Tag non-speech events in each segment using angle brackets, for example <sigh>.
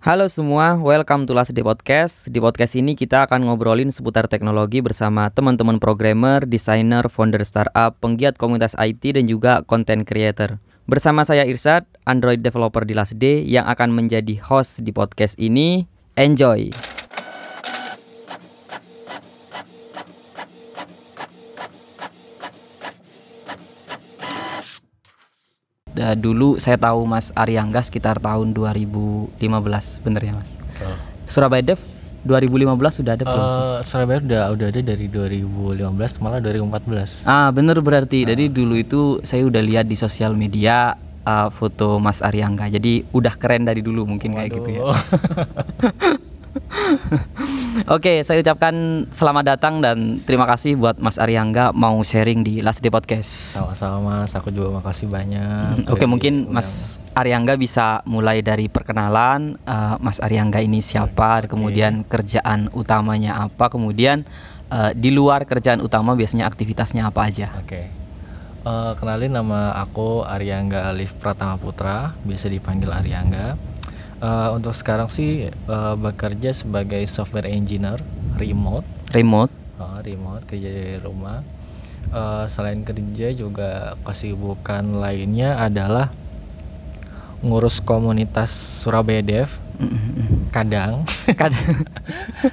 Halo semua, welcome to Last Day Podcast. Di podcast ini kita akan ngobrolin seputar teknologi bersama teman-teman programmer, desainer, founder startup, penggiat komunitas IT dan juga content creator. Bersama saya Irsad, Android developer di Last Day yang akan menjadi host di podcast ini. Enjoy. Da, dulu saya tahu Mas Ariangga sekitar tahun 2015, bener ya Mas? Surabaya Dev 2015 sudah ada belum sih? Eh, Surabaya udah udah ada dari 2015 malah 2014. Ah bener berarti. Jadi dulu itu saya udah lihat di sosial media uh, foto Mas Ariangga. Jadi udah keren dari dulu mungkin kayak gitu ya. <laughs> <laughs> Oke, saya ucapkan selamat datang dan terima kasih buat Mas Ariangga mau sharing di Last Day Podcast. Sama-sama Mas, aku juga makasih banyak. Oke, Udah mungkin diundang. Mas Ariangga bisa mulai dari perkenalan uh, Mas Ariangga ini siapa, kemudian kerjaan utamanya apa, kemudian uh, di luar kerjaan utama biasanya aktivitasnya apa aja. Oke. Eh, kenalin nama aku Aryangga Alif Pratama Putra, biasa dipanggil Aryangga. Eh, untuk sekarang sih eh, bekerja sebagai software engineer remote, Remote. Eh, remote kerja dari rumah. Eh, selain kerja juga kesibukan lainnya adalah ngurus komunitas Surabaya Dev. Kadang, <laughs> Kadang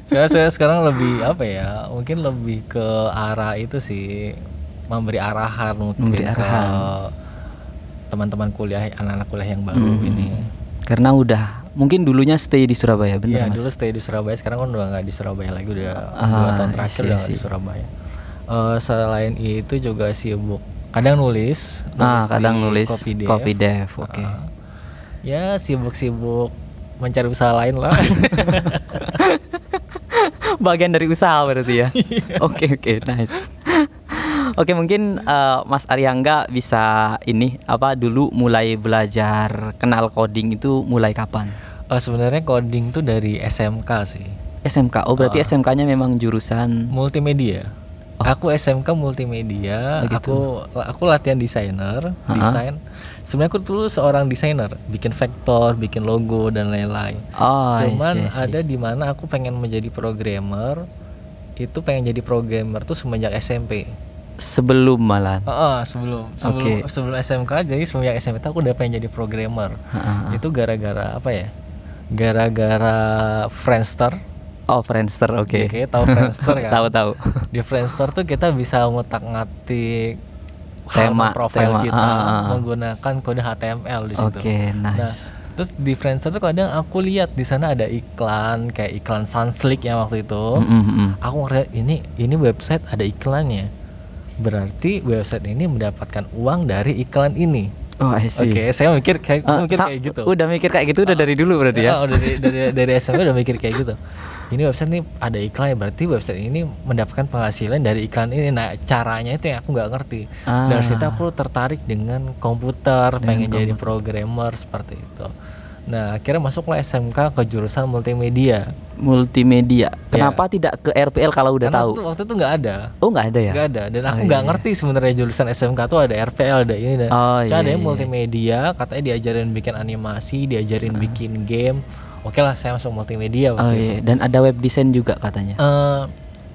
saya saya sekarang lebih apa ya? Mungkin lebih ke arah itu sih memberi arahan mungkin Memberi ke arahan. teman-teman kuliah anak-anak kuliah yang baru Hmm. ini. Karena udah mungkin dulunya stay di Surabaya, bener Iya Mas? dulu stay di Surabaya sekarang kan udah nggak di Surabaya lagi udah Ah, dua tahun terakhir I see, udah I nggak di see. Surabaya. Eh, selain itu juga sibuk kadang nulis, Ah, nulis kadang di nulis Copy Dev. Coffee Dev, oke. Ah. ya sibuk-sibuk mencari usaha lain lah. <laughs> Bagian dari usaha berarti ya. <laughs> Iya. Oke oke nice. Oke mungkin eh, Mas Ariangga bisa ini apa dulu mulai belajar kenal coding itu mulai kapan? Eh, Sebenarnya coding tuh dari SMK sih. SMK. Oh Ah. berarti SMK-nya memang jurusan multimedia. Oh. Aku SMK multimedia. gitu. Aku aku latihan desainer, desain. Sebenarnya aku dulu seorang desainer, bikin vektor, bikin logo dan lain-lain. Oh, I Cuman see, I see. ada di mana aku pengen menjadi programmer. Itu pengen jadi programmer tuh semenjak SMP. Sebelum malah. Heeh, sebelum sebelum Oke. sebelum SMK jadi SMP tuh aku udah pengen jadi programmer. Itu gara-gara apa ya? Gara-gara Friendster. Oh Friendster oke. Oke, tahu Friendster <laughs> kan? Tahu tahu. di Friendster tuh kita bisa ngutak-ngatik Tema, halaman profil tema, kita ah, ah. menggunakan kode HTML di situ. Oke Nah, nice. terus di Friendster tuh kadang aku lihat di sana ada iklan kayak iklan Sunslick yang waktu itu. Mm, mm, mm. Aku ngeliat ini ini website ada iklannya. Berarti website ini mendapatkan uang dari iklan ini. Oh I see. Oke, saya mikir kayak Eh, mikir kayak gitu. Udah mikir kayak gitu udah dari dulu berarti ya? Oh, dari dari dari SMP udah mikir kayak gitu. Ini website ini ada iklan berarti website ini mendapatkan penghasilan dari iklan ini. Nah, caranya itu yang aku nggak ngerti. Ah. Dari situ aku tertarik dengan komputer, pengen jadi programmer seperti itu. Nah, akhirnya masuklah SMK ke jurusan multimedia. Multimedia. Kenapa tidak ke RPL kalau udah Karena tahu? tuh- waktu itu nggak ada. Oh nggak ada ya? Nggak ada dan aku nggak ngerti sebenarnya jurusan SMK tuh ada RPL ada ini dan Oh, Cuma iya, ada yang iya. multimedia katanya diajarin bikin animasi diajarin bikin game oke lah saya masuk multimedia Oh waktu itu iya. Dan ada web design juga katanya. Eh,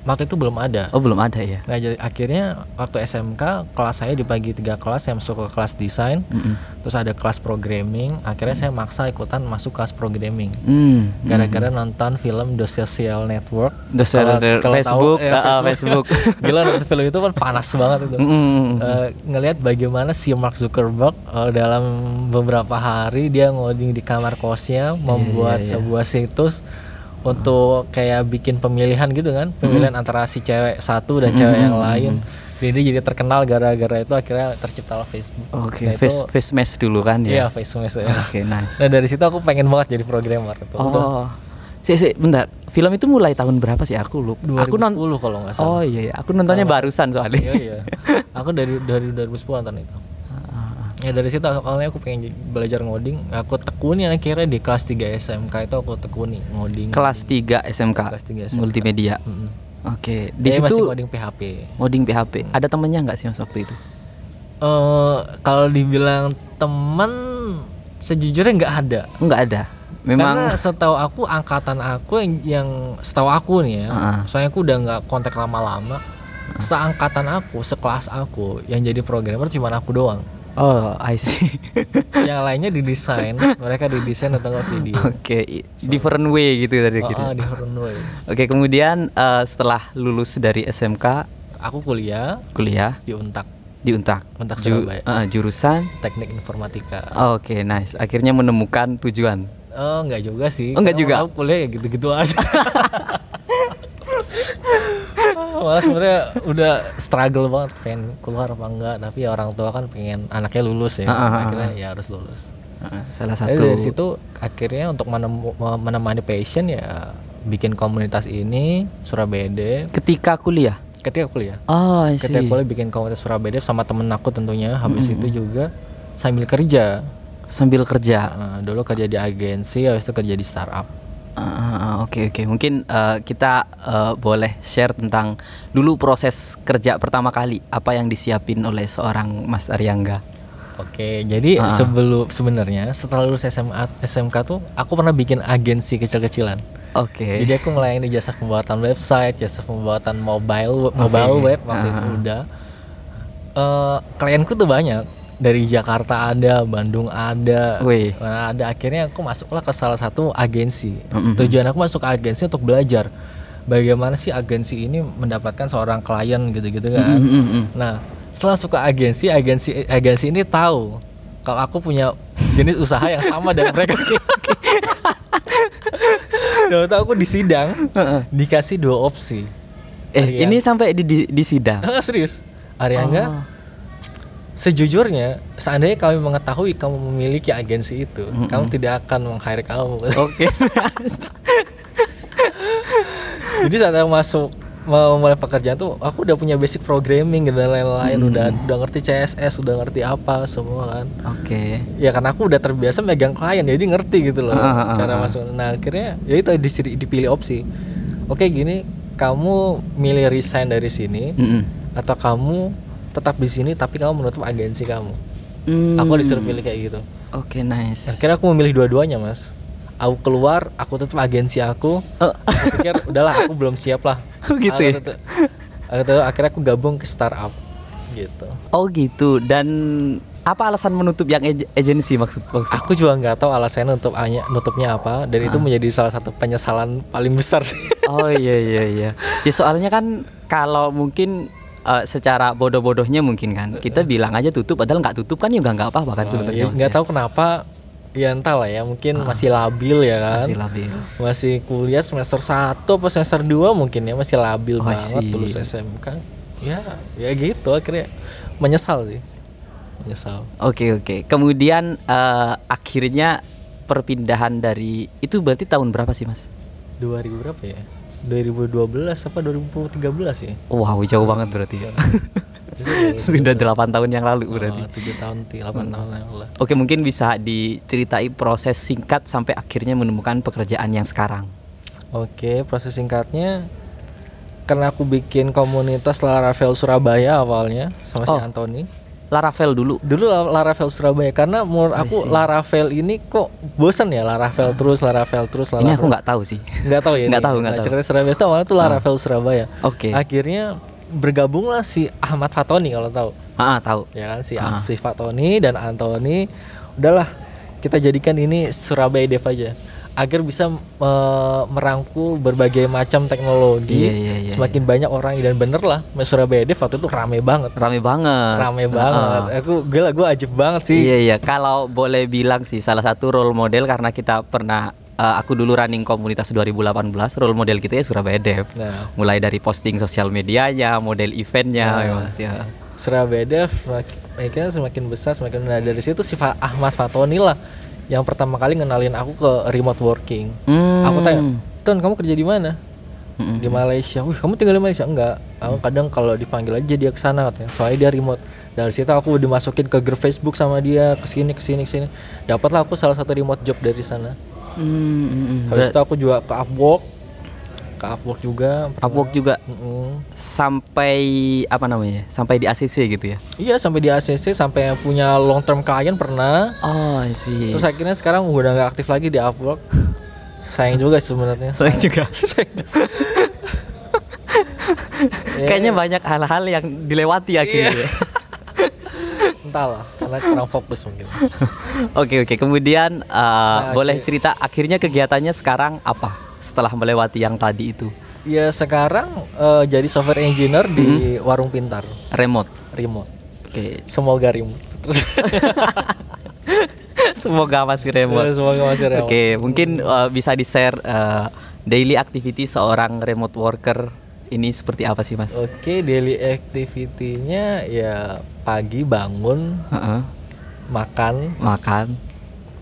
waktu itu belum ada. Oh belum ada ya? nah jadi akhirnya waktu SMK kelas saya dibagi tiga kelas. Saya masuk ke kelas desain terus ada kelas programming. Akhirnya saya maksa ikutan masuk kelas programming. Hmm. gara-gara nonton film The Social Network. The Social Network, kalau tahu, Facebook, ya, ah, ah, Facebook. <laughs> gila nonton film itu kan panas banget itu. Mm. Eh, ngelihat bagaimana si Mark Zuckerberg eh, dalam beberapa hari dia ngoding di kamar kosnya membuat sebuah situs untuk kayak bikin pemilihan gitu kan pemilihan antara si cewek satu dan cewek yang lain jadi jadi terkenal gara-gara itu akhirnya terciptalah Facebook Oke, Nah, itu- face face mesh dulu kan ya. iya Facebook ya Oke, nice. nah dari situ aku pengen banget jadi programmer itu Udah Oh. Si, si, bentar. Film itu mulai tahun berapa sih? Aku lupa. 2010 Aku non kalau nggak salah Oh iya, iya. aku nontonnya barusan soalnya. iya iya aku dari dari 2010 nonton itu ya dari situ awalnya aku pengen belajar ngoding aku tekuni akhirnya di kelas 3 SMK itu aku tekuni ngoding Kelas 3 SMK. Kelas 3 SMK. Multimedia. Mm-mm. Oke, di Saya masih situ ngoding PHP ngoding PHP. Ada temennya nggak sih mas waktu itu? eh kalau dibilang temen sejujurnya nggak ada Nggak ada. Memang Karena setahu aku angkatan aku yang, yang setahu aku nih ya, Heeh. soalnya aku udah nggak kontak lama-lama. Seangkatan aku, sekelas aku yang jadi programmer cuma aku doang. Oh, I see. <laughs> yang lainnya didesain, mereka didesain atau nggak video. Oke, i- different way gitu tadi Oh, kira. oh, di Runway. Oke, kemudian eh, setelah lulus dari SMK, Aku kuliah kuliah di Untak, di Untak. Untak Ju- Surabaya. eh, jurusan Teknik Informatika. Oke, nice. Akhirnya menemukan tujuan. Oh, enggak juga sih. Oh, enggak Karena juga? Aku kuliah ya gitu-gitu aja. <laughs> Malah sebenarnya udah struggle banget pengen keluar apa enggak, tapi ya orang tua kan pengen anaknya lulus ya. Ah, ah, akhirnya ya harus lulus. Salah Jadi satu dari situ akhirnya untuk menemu- menemani passion ya bikin komunitas ini Surabaya ketika kuliah. Ketika kuliah, Oh, I see. ketika kuliah bikin komunitas Surabaya sama temen aku tentunya. Habis itu juga sambil kerja. Sambil kerja. Nah, dulu kerja di agensi, habis itu kerja di startup. Ah, Oke oke mungkin eh, kita eh, boleh share tentang dulu proses kerja pertama kali apa yang disiapin oleh seorang Mas Aryangga. Oke, jadi Ah. sebelum sebenarnya setelah lulus SMA SMK tuh aku pernah bikin agensi kecil-kecilan. Oke. Jadi aku melayani jasa pembuatan website, jasa pembuatan mobile mobile web waktu itu Ah. udah. Eh, klienku tuh banyak dari Jakarta ada, Bandung ada. Wih. Nah, ada akhirnya aku masuklah ke salah satu agensi. Tujuan aku masuk ke agensi untuk belajar bagaimana sih agensi ini mendapatkan seorang klien gitu-gitu kan. Mm-mm. Nah, setelah ke agensi, agensi agensi ini tahu kalau aku punya jenis usaha yang sama dengan mereka. Dan waktu aku di sidang dikasih dua opsi. Eh ini sampai di, di, di sidang. Ah, serius? Ariangga, sejujurnya seandainya kami mengetahui kamu memiliki agensi itu, kamu tidak akan meng-hire kamu. Oke. <laughs> Jadi saat aku masuk mau mulai pekerjaan tuh aku udah punya basic programming dan lain-lain udah udah ngerti CSS udah ngerti apa semua kan Oke. ya karena aku udah terbiasa megang klien jadi ngerti gitu loh Ah, ah, cara masuk nah akhirnya ya itu dipilih opsi oke gini kamu milih resign dari sini Mm-mm. atau kamu tetap di sini tapi kamu menutup agensi kamu Hmm. aku disuruh pilih kayak gitu Oke nice. akhirnya aku memilih dua-duanya mas aku keluar aku tutup agensi aku Oh. aku pikir udahlah aku belum siap lah <laughs> Oh, gitu Aku ya? tutup- aku tutup, akhirnya aku gabung ke startup gitu Oh gitu. Dan apa alasan menutup yang ej- agensi maksud maksud? aku juga nggak tahu alasannya untuk hanya nutupnya apa dan itu menjadi salah satu penyesalan paling besar sih Oh iya iya iya. Ya soalnya kan kalau mungkin eh, secara bodoh-bodohnya mungkin kan kita bilang aja tutup padahal nggak tutup kan juga nggak apa-apa kan sebenarnya. Ya, Mas, nggak ya. tahu kenapa ya entah lah ya mungkin masih labil ya kan Masih labil. masih kuliah semester 1 apa semester 2 mungkin ya masih labil Oh, banget see. lulus SMK ya ya gitu akhirnya menyesal sih menyesal Oke oke. Kemudian eh, akhirnya perpindahan dari itu berarti tahun berapa sih mas? 2000 berapa ya 2012 apa 2013 ya Wow jauh banget berarti ya. <laughs> Sudah 8 tahun yang lalu berarti. Oh, 7 tahun 8 tahun yang lalu Oke mungkin bisa diceritai proses singkat sampai akhirnya menemukan pekerjaan yang sekarang. Oke, proses singkatnya karena aku bikin komunitas Laravel Surabaya awalnya sama si Oh. Laravel dulu. Dulu La- Laravel Surabaya karena menurut aku Laravel ini kok bosan ya Laravel terus Laravel terus Laravel. Ini aku nggak tahu sih. nggak tahu ya. <laughs> Nggak tahu, nggak Nah, tahu. Cerita Surabaya itu awalnya tuh Laravel Surabaya. Oke. Akhirnya bergabunglah si Ahmad Fatoni kalau tahu. Ah, ah, tahu. Ya kan si Afif Fatoni dan Anthony udahlah kita jadikan ini Surabaya Dev aja agar bisa eh, merangkul berbagai macam teknologi Iya, iya, iya, semakin banyak orang dan bener lah Surabaya Dev waktu itu rame banget Rame banget. rame banget aku gue gue ajib banget sih Iya iya. Kalau boleh bilang sih salah satu role model karena kita pernah eh, aku dulu running komunitas 2018 role model kita ya Surabaya Dev. Nah. Mulai dari posting sosial medianya, model eventnya, ya, Mas ya. Surabaya Dev mak- akhirnya semakin besar semakin nah dari situ si Ahmad Fatoni lah yang pertama kali ngenalin aku ke remote working Hmm. aku tanya Ton kamu kerja di mana Mm-mm. di Malaysia. Wih, kamu tinggal di Malaysia? Enggak. Aku kadang kalau dipanggil aja dia ke sana katanya. Soalnya dia remote. Dari situ aku dimasukin ke grup Facebook sama dia ke sini ke sini ke sini. Dapatlah aku salah satu remote job dari sana. Hmm, hmm, hmm. Habis itu aku juga ke Upwork. Ke Upwork juga. pernah. Upwork juga Mm-mm. sampai apa namanya? Sampai di ACC gitu ya. Iya sampai di ACC sampai punya long term client pernah. Oh, see. Terus akhirnya sekarang udah nggak aktif lagi di Upwork. Sayang juga sih sebenarnya. Soalnya juga <laughs> Sayang juga. <laughs> Ya, <laughs> kayaknya banyak hal-hal yang dilewati akhirnya. entahlah karena kurang fokus mungkin. Oke oke. Kemudian uh, Nah, boleh oke. cerita akhirnya kegiatannya sekarang apa setelah melewati yang tadi itu Ya sekarang eh, jadi software engineer di Mm-hmm. warung pintar remote. remote. Oke. Semoga remote. Terus <laughs> Semoga masih remote. semoga masih remote. Oke, mungkin uh, bisa di share uh, daily activity seorang remote worker ini seperti apa sih mas? Oke, daily activity-nya ya pagi bangun, Heeh. makan, Makan.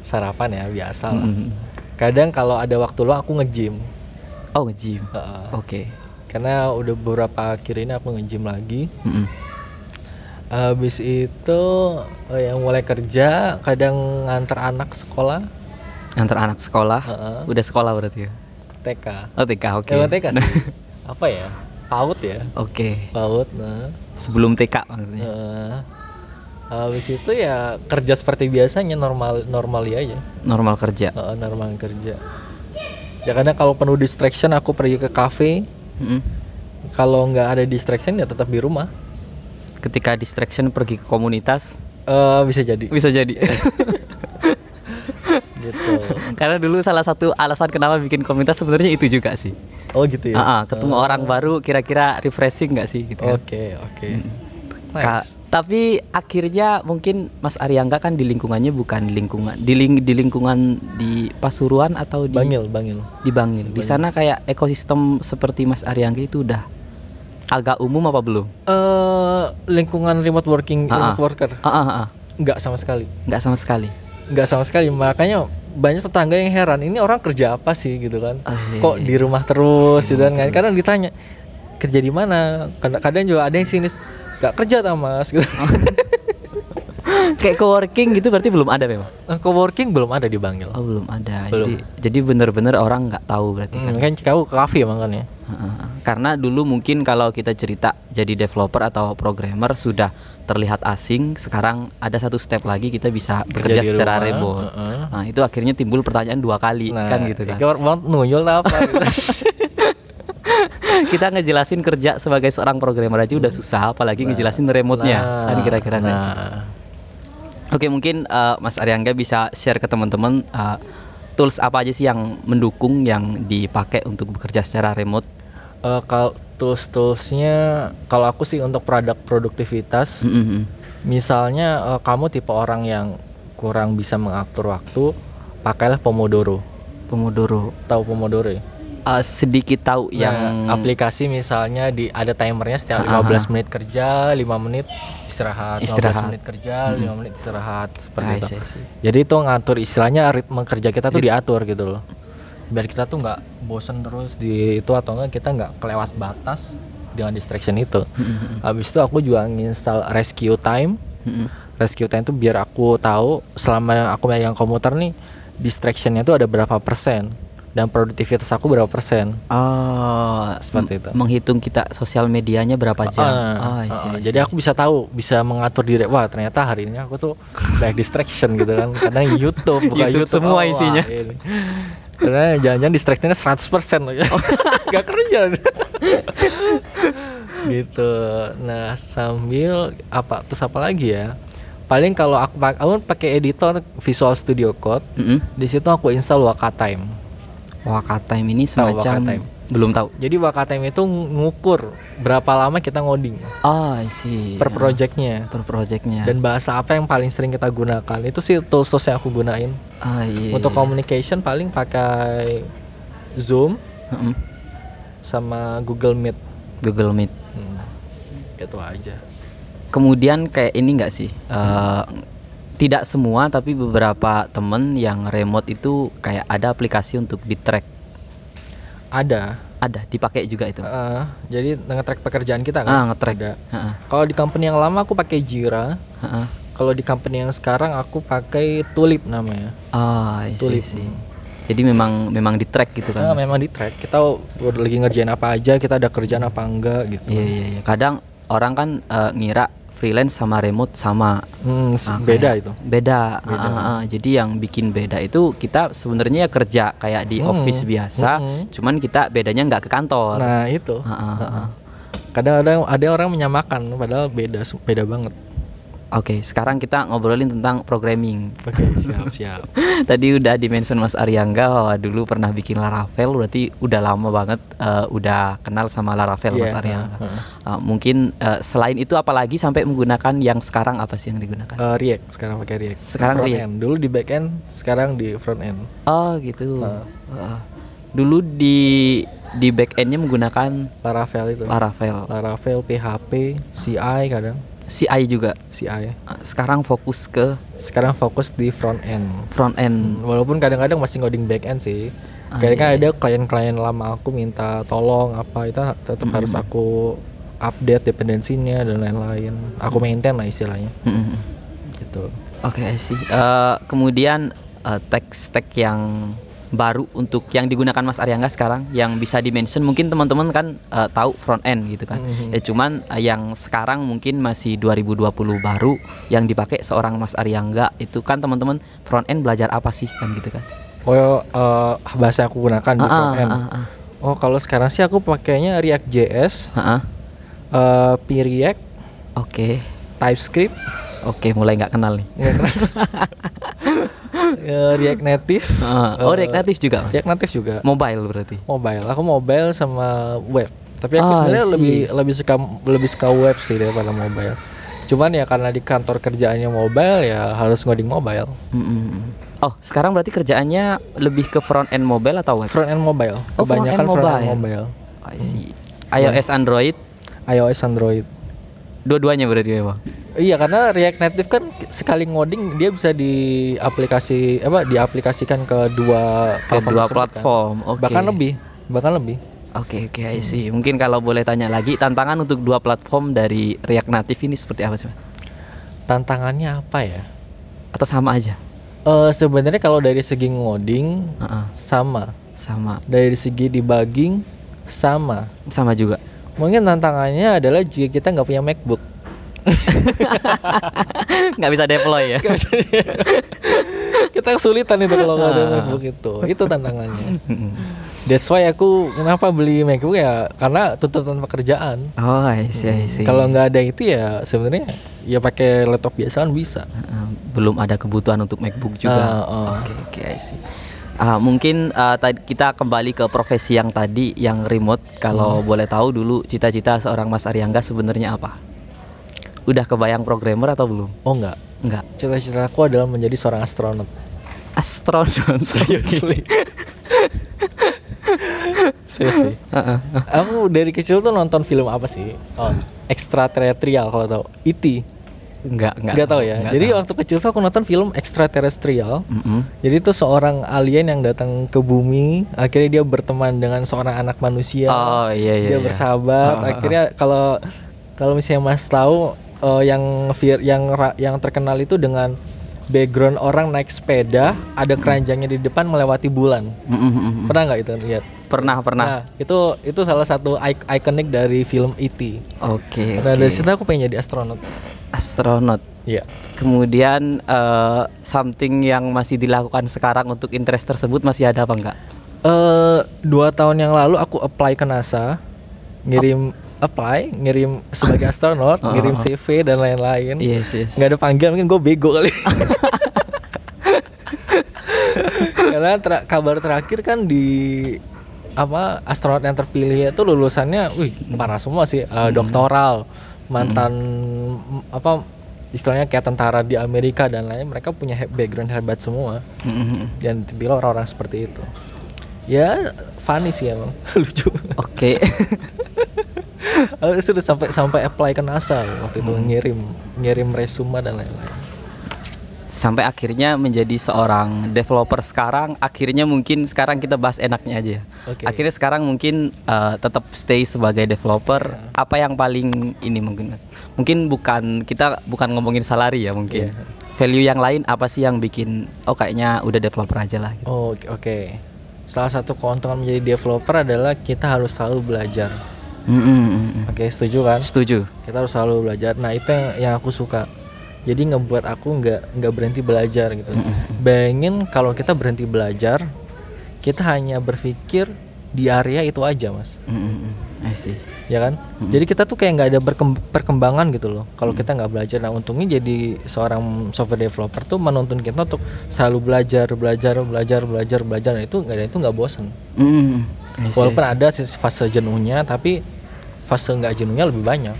sarapan ya biasa lah. Mm. Kadang kalau ada waktu luang aku nge-gym. Oh nge-gym. Heeh. Oke. Karena udah beberapa akhir ini aku nge-gym lagi. Mm-mm. Habis itu eh, yang mulai kerja, kadang nganter anak sekolah Antar anak sekolah. Heeh. Udah sekolah berarti ya? TK. Oh TK oke. Emang TK sih. <laughs> Apa ya? PAUD ya? Oke. PAUD. Nah. Sebelum TK maksudnya. Heeh. Habis itu ya kerja seperti biasanya normal normal aja. Normal kerja. Heeh, normal kerja. Ya kadang kalau penuh distraction aku pergi ke cafe. Mm-mm. Kalau nggak ada distraction ya tetap di rumah. Ketika distraction pergi ke komunitas Eh bisa jadi. bisa jadi. <laughs> gitu. Karena dulu salah satu alasan kenapa bikin komunitas sebenarnya itu juga sih. Oh gitu ya. Ah, ah, ketemu orang baru kira-kira refreshing nggak sih gitu kan? Oke, oke. Ka- Nice. tapi akhirnya mungkin Mas Aryangga kan di lingkungannya bukan lingkungan di, ling- di lingkungan di Pasuruan atau di Bangil, Bangil. di Bangil. Di sana kayak ekosistem seperti Mas Aryangga itu udah agak umum apa belum? Eh lingkungan remote working, ah. remote worker. Ah. Nggak sama sekali. nggak sama sekali. Nggak sama sekali. Makanya banyak tetangga yang heran, ini orang kerja apa sih gitu kan? Ah, iya, Kok di rumah terus gitu kan? Kadang ditanya kerja di mana? Kadang, kadang juga ada yang sinis, nggak kerja tak mas? Gitu. <laughs> kayak co-working gitu berarti belum ada memang. Eh, Co-working belum ada di Bangil. Oh, belum ada. Belum. Jadi jadi bener-bener orang nggak tahu berarti kan. Hmm, kan kau ke kafe makanya. Heeh. Karena dulu mungkin kalau kita cerita jadi developer atau programmer sudah terlihat asing, sekarang ada satu step lagi kita bisa bekerja di secara rumah, remote. heeh. Nah, itu akhirnya timbul pertanyaan dua kali kan gitu kan. nuyul apa gitu. <laughs> kita ngejelasin kerja sebagai seorang programmer aja udah susah, apalagi ngejelasin remote-nya. kan kira-kira kan. Nah, Oke, mungkin eh, Mas Aryangga bisa share ke teman-teman eh, tools apa aja sih yang mendukung yang dipakai untuk bekerja secara remote? eh, kalau tools toolsnya kalau aku sih untuk produk produktivitas Mm-mm. misalnya eh, kamu tipe orang yang kurang bisa mengatur waktu pakailah pomodoro Pomodoro. tahu pomodoro ya? Eh, sedikit tahu yang Nah, aplikasi misalnya di ada timernya setiap 15 menit kerja 5 menit istirahat, 15 Istirahat. menit kerja 5 menit istirahat seperti itu. see, I see. jadi itu ngatur istilahnya ritme kerja kita tuh diatur gitu loh. Biar kita tuh nggak bosen terus di itu atau enggak kita nggak kelewat batas dengan distraction itu. Habis itu aku juga nginstal rescue time. Mm-mm. rescue time itu biar aku tahu selama aku megang komputer nih distractionnya tuh ada berapa persen dan produktivitas aku berapa persen? Oh, Seperti itu. Menghitung kita sosial medianya berapa jam. Ah, oh, I see, ah, jadi aku bisa tahu bisa mengatur diri. Wah ternyata hari ini aku tuh banyak distraction gitu kan. Kadang YouTube buka YouTube YouTube, semua wah, isinya. ini. karena jangan-jangan distractionnya 100% loh ya nggak kerja. Gitu. Nah sambil apa terus apa lagi ya? Paling kalau aku aku pakai editor Visual Studio Code. Mm-mm. di situ aku install Wakatime Wakatime ini Tahu semacam Wakatime? belum tahu. jadi Wakatime itu ngukur berapa lama kita ngoding Oh, I see. per projectnya per projectnya. dan bahasa apa yang paling sering kita gunakan itu sih tools tools yang aku gunain Ah, iya. untuk communication paling pakai Zoom Mm-mm. sama Google Meet Google Meet. Hmm, itu aja Kemudian kayak ini enggak sih? Eh, tidak semua tapi beberapa temen yang remote itu kayak ada aplikasi untuk di track. ada Ada, dipakai juga itu. Eh, jadi nge-track pekerjaan kita kan Ah, nge-track. ada Heeh. kalau di company yang lama aku pakai Jira Heeh. kalau di company yang sekarang aku pakai Tulip namanya Ah, see, Tulip see. Jadi memang memang di track gitu kan. Mas? memang di track kita udah lagi ngerjain apa aja kita ada kerjaan apa enggak gitu Iya iya iya. Kadang orang kan eh, ngira freelance sama remote sama. Hmm, Ah, beda kayak- itu Beda. Ah, ah, ah. Jadi yang bikin beda itu kita sebenarnya ya kerja kayak di Hmm, office biasa, hmm. cuman kita bedanya nggak ke kantor. nah itu ah, ah, ah. kadang-kadang ada orang menyamakan padahal beda beda banget Oke, sekarang kita ngobrolin tentang programming. oke siap siap <laughs> Tadi udah dimention Mas Aryangga bahwa dulu pernah bikin Laravel, berarti udah lama banget eh, udah kenal sama Laravel Mas Iya, Aryangga. heeh. Eh, mungkin eh, selain itu apalagi sampai menggunakan yang sekarang apa sih yang digunakan? Eh, React sekarang pakai React Sekarang front React. end. dulu di back end sekarang di front end Oh gitu. Heeh. Dulu di di back endnya menggunakan Laravel itu Laravel, Laravel PHP CI kadang CI juga. CI Eh, Sekarang fokus ke sekarang fokus di front end. Front end. walaupun kadang-kadang masih ngoding back end sih. Ah, kayak kan iya, ada klien-klien lama aku minta tolong apa itu tetap harus aku update dependensinya dan lain-lain. Aku maintain lah istilahnya. Mm-mm. gitu. Oke sih. Eh, kemudian eh, teks-teks yang baru untuk yang digunakan Mas Aryangga sekarang yang bisa dimention mungkin teman-teman kan eh, tahu front end gitu kan. Mhm. Ya cuman eh, yang sekarang mungkin masih 2020 baru yang dipakai seorang Mas Aryangga itu kan teman-teman front end belajar apa sih kan gitu kan. oh eh, bahasa aku gunakan di Ah, front end ah. oh kalau sekarang sih aku pakainya React JS ah. eh P-React Oke. TypeScript Oke, mulai nggak kenal nih. <laughs> Eh, React Native <laughs> Ah, oh, React Native juga. React Native juga Mobile berarti. mobile aku mobile sama web tapi aku Ah, sebenarnya lebih lebih suka lebih suka web sih daripada mobile cuman ya karena di kantor kerjaannya mobile ya harus ngoding mobile Mm-mm. Oh, sekarang berarti kerjaannya lebih ke front end mobile atau web? front end mobile Oh, front kebanyakan end front end mobile. mobile I see. iOS, Android, iOS Android dua-duanya berarti memang. Iya karena React Native kan sekali ngoding dia bisa di aplikasi apa diaplikasikan ke dua Ke platform dua kan. platform. Oke. bahkan lebih bahkan lebih Oke, oke, I see. Mungkin kalau boleh tanya lagi, tantangan untuk dua platform dari React Native ini seperti apa sih? Tantangannya apa ya Atau sama aja? Eh sebenarnya kalau dari segi ngoding Heeh, sama sama. dari segi debugging sama Sama juga. mungkin tantangannya adalah jika kita nggak punya MacBook <laughs> Nggak bisa deploy ya? <laughs> kita kesulitan itu kalau nggak ada MacBook itu itu tantangannya that's why aku kenapa beli MacBook ya karena tuntutan pekerjaan Oh, I see, I see. kalau nggak ada itu ya sebenarnya ya pakai laptop biasa kan bisa Heeh, belum ada kebutuhan untuk MacBook juga. Ah, ah. Oke, oke, I see. Ah, mungkin ah, tadi kita kembali ke profesi yang tadi yang remote. Kalau boleh tahu dulu cita-cita seorang Mas Aryangga sebenarnya apa? Udah kebayang programmer atau belum? oh nggak Enggak. cita-cita aku adalah menjadi seorang astronot Astronot. <laughs> Seriously. <laughs> Seriously. Aku dari kecil tuh nonton film apa sih? Oh, extraterrestrial kalau tahu. E.T. Enggak, enggak. Nggak tahu ya. Enggak Jadi tahu. waktu kecil tuh aku nonton film extraterrestrial. Mm-mm. Jadi itu seorang alien yang datang ke bumi, akhirnya dia berteman dengan seorang anak manusia. Oh, iya, iya, Dia iya. bersahabat. Ah, ah, ah. akhirnya kalau kalau misalnya Mas tahu eh, yang vir, yang yang terkenal itu dengan background orang naik sepeda, ada keranjangnya di depan melewati bulan. Pernah nggak itu lihat? Pernah, pernah. Nah, itu itu salah satu ik- ikonik dari film E.T. Oke, Nah, oke. dari situ aku pengen jadi astronot. Astronot. Iya. Kemudian eh, something yang masih dilakukan sekarang untuk interest tersebut masih ada apa enggak? Eh dua tahun yang lalu aku apply ke NASA, ngirim apply, ngirim sebagai astronot, Oh. <laughs> ngirim CV dan lain-lain. Yes, yes. Nggak ada panggilan, mungkin gue bego kali. <laughs> Karena ter- kabar terakhir kan di apa astronot yang terpilih itu lulusannya, wih parah semua sih, Eh, doktoral, mantan m- apa istilahnya kayak tentara di Amerika dan lain, mereka punya background hebat semua Mm-mm. dan dibilang orang-orang seperti itu ya funny sih emang <laughs> lucu Oke. Aku <laughs> sudah sampai sampai apply ke NASA waktu itu ngirim ngirim resume dan lain-lain Sampai akhirnya menjadi seorang developer sekarang, akhirnya mungkin sekarang kita bahas enaknya aja. Oke. Akhirnya sekarang mungkin eh, tetap stay sebagai developer. Ya. Apa yang paling ini mungkin? Mungkin bukan kita bukan ngomongin salary ya mungkin. Iya. value yang lain apa sih yang bikin oh kayaknya udah developer aja lah gitu. Oh, oke. oke. Salah satu keuntungan menjadi developer adalah kita harus selalu belajar. Mm, mm, mm, mm. Oke, setuju kan? Setuju. Kita harus selalu belajar. Nah, itu yang, yang aku suka. Jadi ngebuat aku nggak nggak berhenti belajar gitu. Bayangin kalau kita berhenti belajar, kita hanya berpikir di area itu aja, Mas. Mm, mm, mm. I see. ya kan jadi kita tuh kayak nggak ada perkembangan gitu loh kalau kita nggak belajar nah untungnya jadi seorang software developer tuh menuntun kita untuk selalu belajar belajar belajar belajar belajar nah itu nggak ada itu nggak bosan Mm, mm, mm. I see, walaupun I see. ada fase jenuhnya tapi fase nggak jenuhnya lebih banyak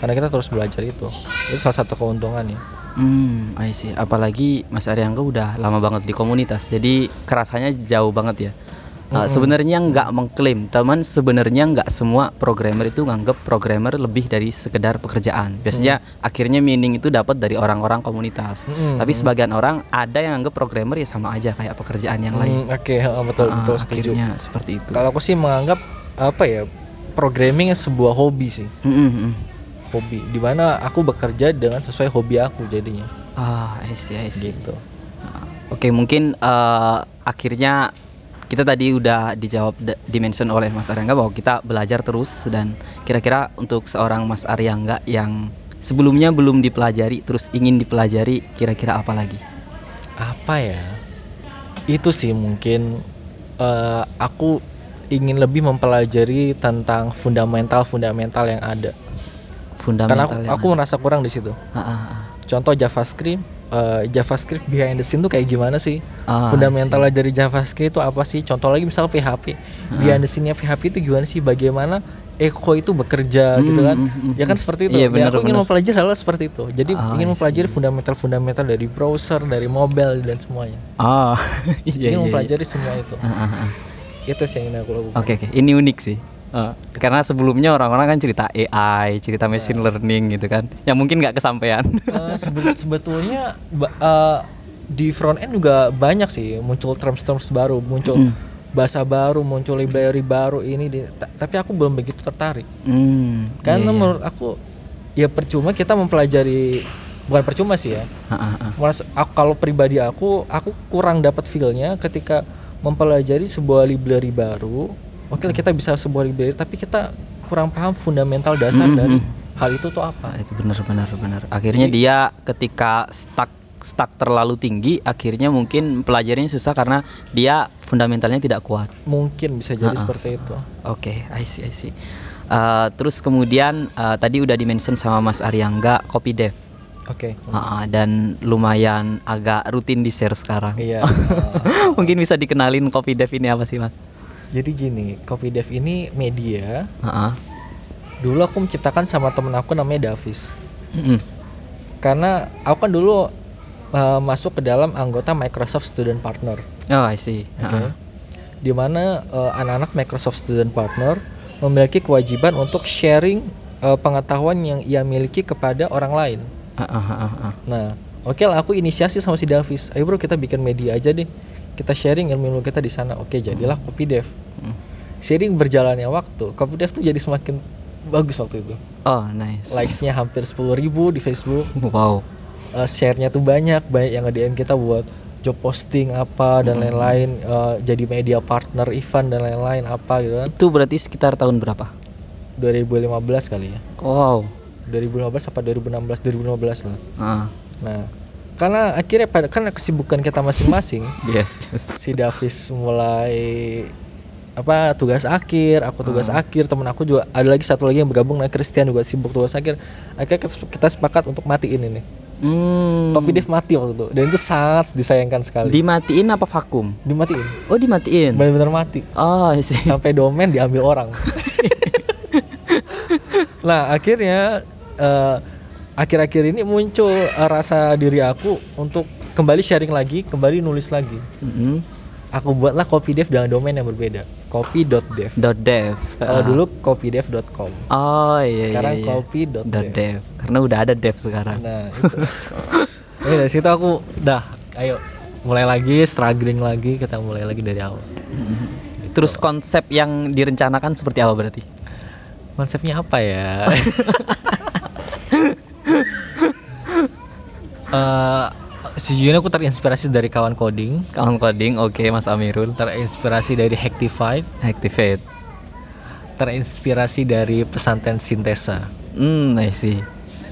karena kita terus belajar itu itu salah satu keuntungannya Hmm, I see. Apalagi Mas Aryangga udah lama banget di komunitas, jadi kerasanya jauh banget ya. Uh, Sebenarnya nggak mengklaim, teman sebenarnya nggak semua programmer itu nganggap programmer lebih dari sekedar pekerjaan. Biasanya akhirnya meaning itu dapat dari orang-orang komunitas. Mm, Tapi sebagian orang ada yang anggap programmer ya sama aja kayak pekerjaan yang lain. Hmm, oke oh, betul Ah, betul setuju akhirnya seperti itu. kalau aku sih menganggap apa ya programming sebuah hobi sih Mm, mm, mm. hobi di mana aku bekerja dengan sesuai hobi aku jadinya Ah, I see, I see. gitu Oke, mungkin eh, akhirnya kita tadi udah dijawab d- dimention oleh Mas Aryangga bahwa kita belajar terus dan kira-kira untuk seorang Mas Aryangga yang sebelumnya belum dipelajari terus ingin dipelajari kira-kira apa lagi? apa ya itu sih mungkin eh, aku ingin lebih mempelajari tentang fundamental fundamental yang ada. Karena aku, Fundamental aku merasa kurang di situ. Ah, ah, ah. contoh JavaScript eh, JavaScript behind the scene tuh kayak gimana sih? Ah, fundamental dari JavaScript itu apa sih? Contoh lagi misal PHP behind the scene-nya PHP itu gimana sih? Bagaimana Echo itu bekerja gitu kan? mm, mm, ya kan seperti itu. Iya, Ya, benar, aku ingin benar. mempelajari hal seperti itu. Jadi Ah, ingin mempelajari fundamental fundamental dari browser dari mobile dan semuanya. Oh, <laughs> iya ingin iya. iya. mempelajari semua itu. Ah, ah, ah. Itu sih yang aku lakukan Oke oke, ini unik sih. Eh, karena sebelumnya orang-orang kan cerita AI, cerita machine learning gitu kan, yang mungkin nggak kesampaian. Sebe- <laughs> sebetulnya eh, di front end juga banyak sih muncul terms-terms baru muncul bahasa baru muncul library baru ini di- ta- tapi aku belum begitu tertarik hmm, karena iya, iya. menurut aku ya percuma kita mempelajari bukan percuma sih ya ah, ah. Merasa- aku- kalau pribadi aku aku kurang dapat feelnya ketika mempelajari sebuah library baru oke kita bisa sebuah library tapi kita kurang paham fundamental dasar dari hal itu tuh apa Ah, itu benar benar benar. Akhirnya dia ketika stuck stuck terlalu tinggi, akhirnya mungkin pelajarinya susah karena dia fundamentalnya tidak kuat. mungkin bisa jadi seperti itu Oke, I see, I see. Eh, terus kemudian eh, tadi udah dimention sama Mas Aryangga copy dev. Oke Ah, ah, dan lumayan agak rutin di share sekarang. iya <laughs> Mungkin bisa dikenalin copy dev ini apa sih, Mas? jadi gini copy dev ini media ah. dulu aku menciptakan sama temen aku namanya Davis Mm-mm. karena aku kan dulu uh, masuk ke dalam anggota Microsoft Student Partner Oh, I see. Ah, ah. di mana uh, anak-anak Microsoft Student Partner memiliki kewajiban untuk sharing uh, pengetahuan yang ia miliki kepada orang lain. Ah, ah, ah, ah, ah. Nah, oke lah aku inisiasi sama si Davis. Ayo bro kita bikin media aja deh. Kita sharing ilmu-ilmu kita di sana. Oke jadilah Copy Dev. Sharing berjalannya waktu, Copy Dev tuh jadi semakin bagus waktu itu. Oh, nice. Likes-nya hampir 10.000 di Facebook. <laughs> Wow. uh, share-nya tuh banyak banyak yang nge-DM kita buat job posting apa dan lain-lain uh, jadi media partner event dan lain-lain apa gitu kan Itu berarti sekitar tahun berapa? 2015 kali ya Wow. 2015 apa 2016 2015 lah Ah. nah karena akhirnya pada karena kesibukan kita masing-masing <laughs> Yes, yes. si Davis mulai apa tugas akhir aku tugas akhir temen aku juga ada lagi satu lagi yang bergabung nah Christian juga sibuk tugas akhir akhirnya kita sepakat untuk matiin ini Hmm. Tapi Dev mati waktu itu dan itu sangat disayangkan sekali Dimatiin apa vakum? dimatiin Oh, dimatiin. benar-benar mati Oh, sampai domain diambil orang <laughs> nah akhirnya eh, akhir-akhir ini muncul eh, rasa diri aku untuk kembali sharing lagi kembali nulis lagi Mm-mm. aku buatlah copy dev dengan domain yang berbeda copy.dev dev. kalau dulu copydev.com Oh iya sekarang iya, iya. copy.dev dev. Karena udah ada dev sekarang. nah itu <laughs> Ini dari situ aku dah ayo mulai lagi struggling lagi kita mulai lagi dari awal Terus konsep yang direncanakan seperti apa berarti? konsepnya apa ya <laughs> Eh, sejujurnya aku terinspirasi dari kawan coding, Kawan coding, oke Mas Amirul. terinspirasi dari Hacktified, Activate. terinspirasi dari pesantren Sintesa. Hmm, I see.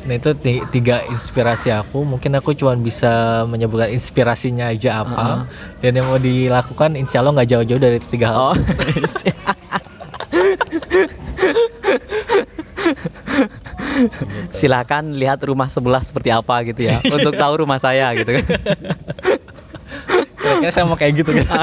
Nah itu ti- tiga inspirasi aku. Mungkin aku cuma bisa menyebutkan inspirasinya aja apa. Dan yang mau dilakukan insya Allah nggak jauh-jauh dari tiga hal. Oh, <laughs> I see. <laughs> Silakan lihat rumah sebelah seperti apa gitu ya, <laughs> untuk tahu rumah saya gitu kan. Kira-kira saya mau kayak gitu kan. <laughs>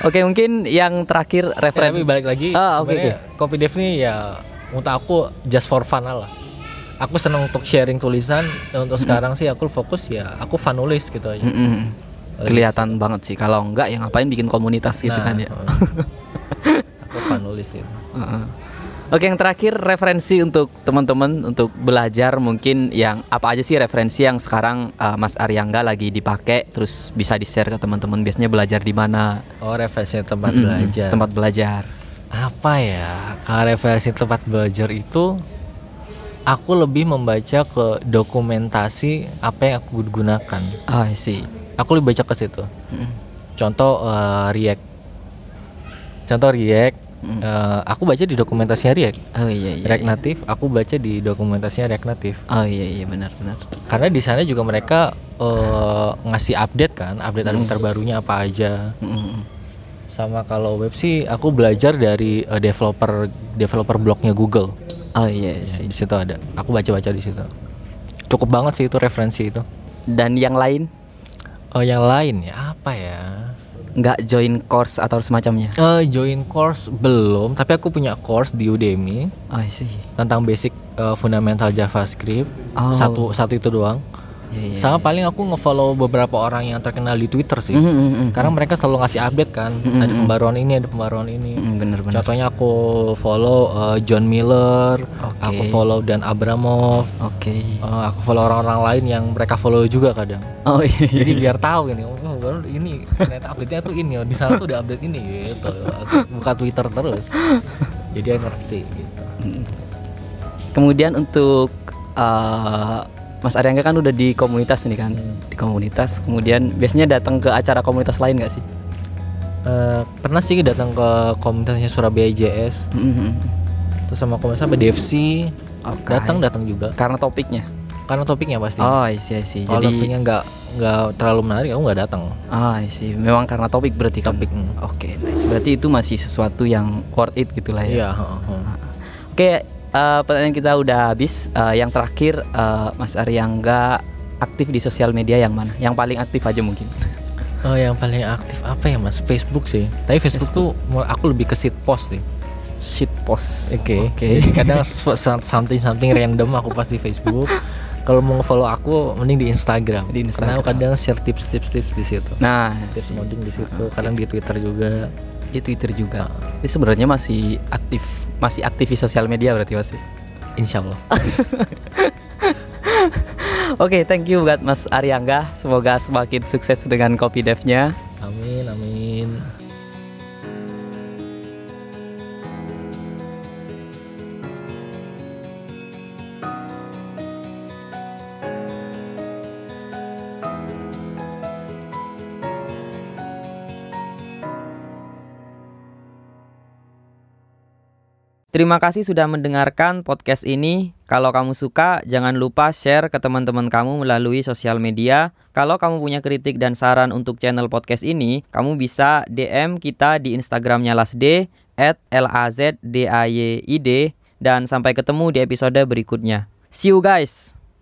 Oke, mungkin yang terakhir Ya, referensi. balik lagi Ah, oke, sebenarnya Kopi Dev ini ya untuk aku just for fun lah. Aku senang untuk sharing tulisan dan untuk sekarang sih aku fokus ya aku fun nulis gitu aja. Mm-mm. Kelihatan banget sih. Kalau enggak, ya ngapain bikin komunitas gitu Nah, kan ya. Aku fun nulis itu. Heeh. Oke, yang terakhir referensi untuk teman-teman untuk belajar mungkin yang apa aja sih referensi yang sekarang uh, Mas Aryangga lagi dipakai terus bisa di-share ke teman-teman biasanya belajar di mana? Oh referensi tempat Mm-mm, belajar. Tempat belajar. apa ya kalau referensi tempat belajar itu aku lebih membaca ke dokumentasi apa yang aku gunakan Ah, I see. aku lebih baca ke situ Mm-mm. contoh eh, React contoh React eh, aku baca di dokumentasinya React Oh iya iya. React Native aku baca di dokumentasinya React Native Oh iya iya benar benar. karena di sana juga mereka eh, ngasih update kan update update terbarunya apa aja. Mm-mm. sama kalau web sih aku belajar dari eh, developer developer blognya Google. Oh iya sih. di situ ada. Aku baca baca di situ. Cukup banget sih itu referensi itu. Dan yang lain? Oh yang lain ya apa ya nggak join course atau semacamnya? Eh join course belum tapi aku punya course di Udemy Oh I see. tentang basic eh, fundamental JavaScript Oh. satu satu itu doang Iya iya. sama paling aku ngefollow beberapa orang yang terkenal di Twitter sih Mm, mm, mm. karena mereka selalu ngasih update kan ada pembaruan ini ada pembaruan ini Mm, bener bener. contohnya aku follow eh, John Miller Oke. aku follow Dan Abramov Oke. Eh, aku follow orang-orang lain yang mereka follow juga kadang Oh iya. jadi biar tahu gini oh baru ini ternyata update-nya tuh ini di sana tuh udah update ini gitu buka Twitter terus jadi dia ngerti gitu Kemudian untuk uh, Mas Aryangga kan udah di komunitas nih kan, di komunitas. Kemudian biasanya datang ke acara komunitas lain nggak sih? Eh, pernah sih datang ke komunitasnya Surabaya JS Mhm. terus sama komunitas apa DFC Oke. datang datang juga Karena topiknya. Karena topiknya pasti Oh, I see, I see. kalau Jadi, topiknya nggak nggak terlalu menarik aku nggak datang oh, I see. Memang karena topik berarti kan. Topik, hmm. Oke, nice. Berarti itu masih sesuatu yang worth it gitu lah ya. iya heeh, heeh. Oke, eh, pertanyaan kita udah habis. Eh, yang terakhir, eh, Mas Aryangga aktif di sosial media yang mana? Yang paling aktif aja mungkin. Oh yang paling aktif apa ya mas Facebook sih tapi Facebook, tuh mul- aku lebih ke sit post sih Shit post. Oke. Oke. Jadi kadang <laughs> something something random aku pas di Facebook. <laughs> Kalau mau follow aku mending di Instagram. Di Karena aku kadang share tips-tips tips di situ. Nah, Tips modding di situ. Kadang di Twitter juga. di Twitter juga. Ini sebenarnya masih aktif, masih aktif di sosial media berarti masih. Insya Allah. <laughs> Oke, thank you buat Mas Aryangga. Semoga semakin sukses dengan kopi devnya. Terima kasih sudah mendengarkan podcast ini. Kalau kamu suka, jangan lupa share ke teman-teman kamu melalui sosial media. Kalau kamu punya kritik dan saran untuk channel podcast ini, kamu bisa DM kita di Instagramnya lasd at lazdayd dan sampai ketemu di episode berikutnya. See you guys!